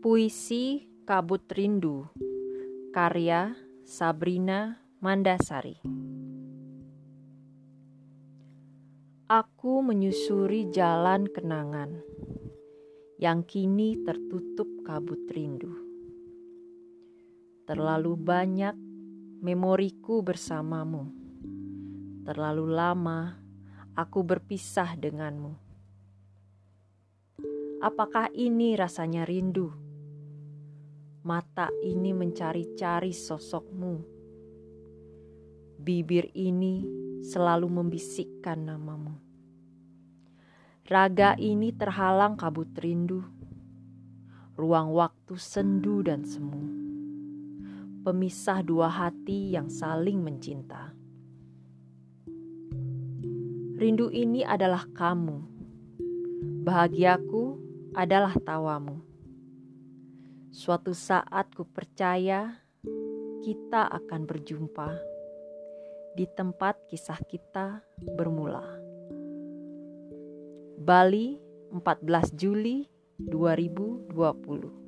Puisi Kabut Rindu Karya Sabrina Mandasari Aku menyusuri jalan kenangan yang kini tertutup kabut rindu. Terlalu banyak memoriku bersamamu. Terlalu lama aku berpisah denganmu. Apakah ini rasanya rindu? Mata ini mencari-cari sosokmu. Bibir ini selalu membisikkan namamu. Raga ini terhalang kabut rindu. Ruang waktu sendu dan semu. Pemisah dua hati yang saling mencinta. Rindu ini adalah kamu. Bahagiaku adalah tawamu Suatu saat ku percaya kita akan berjumpa di tempat kisah kita bermula. Bali, 14 Juli 2020